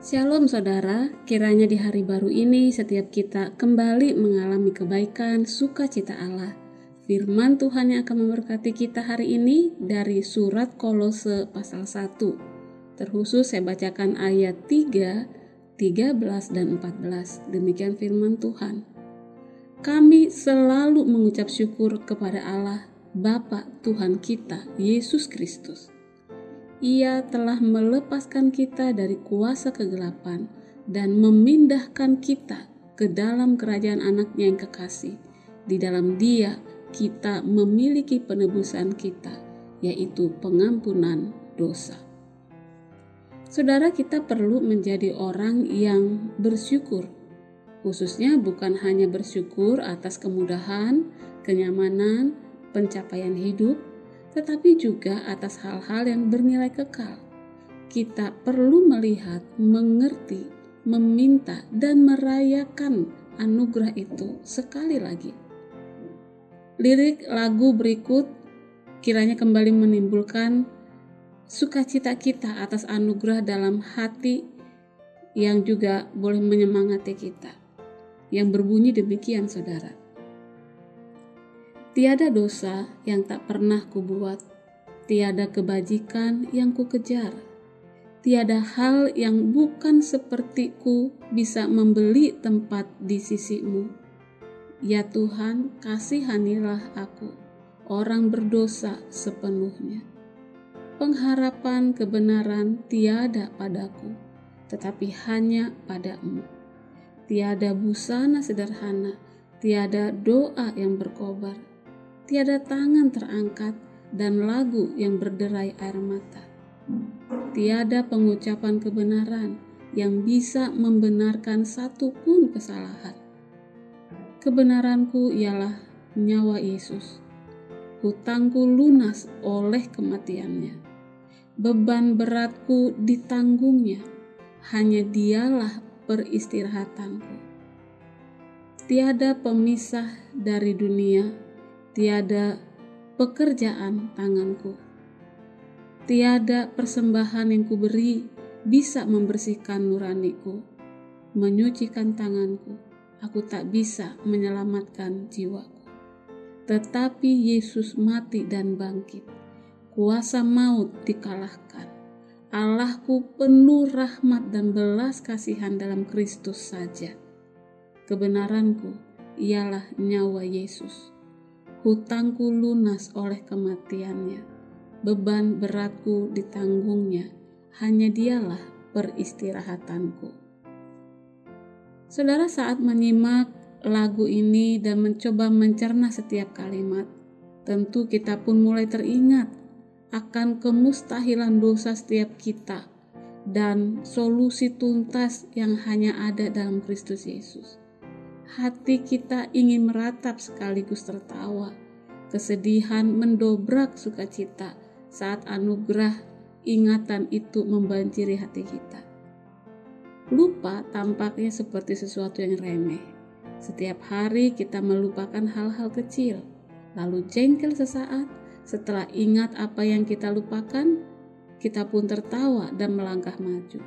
Shalom saudara, kiranya di hari baru ini setiap kita kembali mengalami kebaikan sukacita Allah. Firman Tuhan yang akan memberkati kita hari ini dari surat Kolose pasal 1. Terkhusus saya bacakan ayat 3, 13 dan 14. Demikian firman Tuhan. Kami selalu mengucap syukur kepada Allah Bapa Tuhan kita, Yesus Kristus ia telah melepaskan kita dari kuasa kegelapan dan memindahkan kita ke dalam kerajaan anaknya yang kekasih. Di dalam dia kita memiliki penebusan kita, yaitu pengampunan dosa. Saudara kita perlu menjadi orang yang bersyukur, khususnya bukan hanya bersyukur atas kemudahan, kenyamanan, pencapaian hidup, tetapi juga atas hal-hal yang bernilai kekal. Kita perlu melihat, mengerti, meminta, dan merayakan anugerah itu sekali lagi. Lirik lagu berikut kiranya kembali menimbulkan sukacita kita atas anugerah dalam hati yang juga boleh menyemangati kita. Yang berbunyi demikian, saudara. Tiada dosa yang tak pernah kubuat, tiada kebajikan yang kukejar, tiada hal yang bukan sepertiku bisa membeli tempat di sisimu. Ya Tuhan, kasihanilah aku, orang berdosa sepenuhnya. Pengharapan kebenaran tiada padaku, tetapi hanya padamu. Tiada busana sederhana, tiada doa yang berkobar, tiada tangan terangkat dan lagu yang berderai air mata. Tiada pengucapan kebenaran yang bisa membenarkan satu pun kesalahan. Kebenaranku ialah nyawa Yesus. Hutangku lunas oleh kematiannya. Beban beratku ditanggungnya. Hanya dialah peristirahatanku. Tiada pemisah dari dunia tiada pekerjaan tanganku. Tiada persembahan yang kuberi bisa membersihkan nuraniku, menyucikan tanganku. Aku tak bisa menyelamatkan jiwaku. Tetapi Yesus mati dan bangkit. Kuasa maut dikalahkan. Allahku penuh rahmat dan belas kasihan dalam Kristus saja. Kebenaranku ialah nyawa Yesus hutangku lunas oleh kematiannya, beban beratku ditanggungnya, hanya dialah peristirahatanku. Saudara saat menyimak lagu ini dan mencoba mencerna setiap kalimat, tentu kita pun mulai teringat akan kemustahilan dosa setiap kita dan solusi tuntas yang hanya ada dalam Kristus Yesus hati kita ingin meratap sekaligus tertawa. Kesedihan mendobrak sukacita saat anugerah ingatan itu membanjiri hati kita. Lupa tampaknya seperti sesuatu yang remeh. Setiap hari kita melupakan hal-hal kecil, lalu jengkel sesaat. Setelah ingat apa yang kita lupakan, kita pun tertawa dan melangkah maju.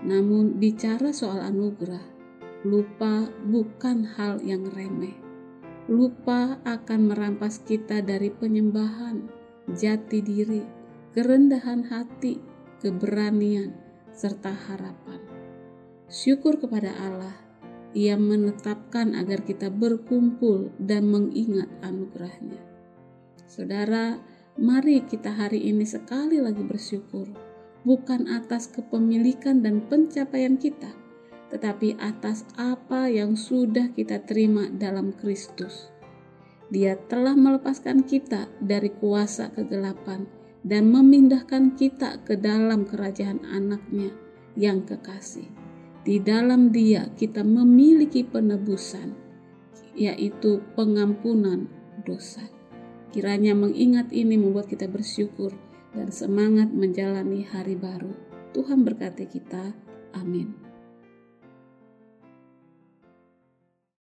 Namun, bicara soal anugerah, Lupa bukan hal yang remeh. Lupa akan merampas kita dari penyembahan, jati diri, kerendahan hati, keberanian, serta harapan. Syukur kepada Allah, Ia menetapkan agar kita berkumpul dan mengingat anugerahnya. Saudara, mari kita hari ini sekali lagi bersyukur, bukan atas kepemilikan dan pencapaian kita, tetapi atas apa yang sudah kita terima dalam Kristus. Dia telah melepaskan kita dari kuasa kegelapan dan memindahkan kita ke dalam kerajaan anaknya yang kekasih. Di dalam dia kita memiliki penebusan, yaitu pengampunan dosa. Kiranya mengingat ini membuat kita bersyukur dan semangat menjalani hari baru. Tuhan berkati kita. Amin.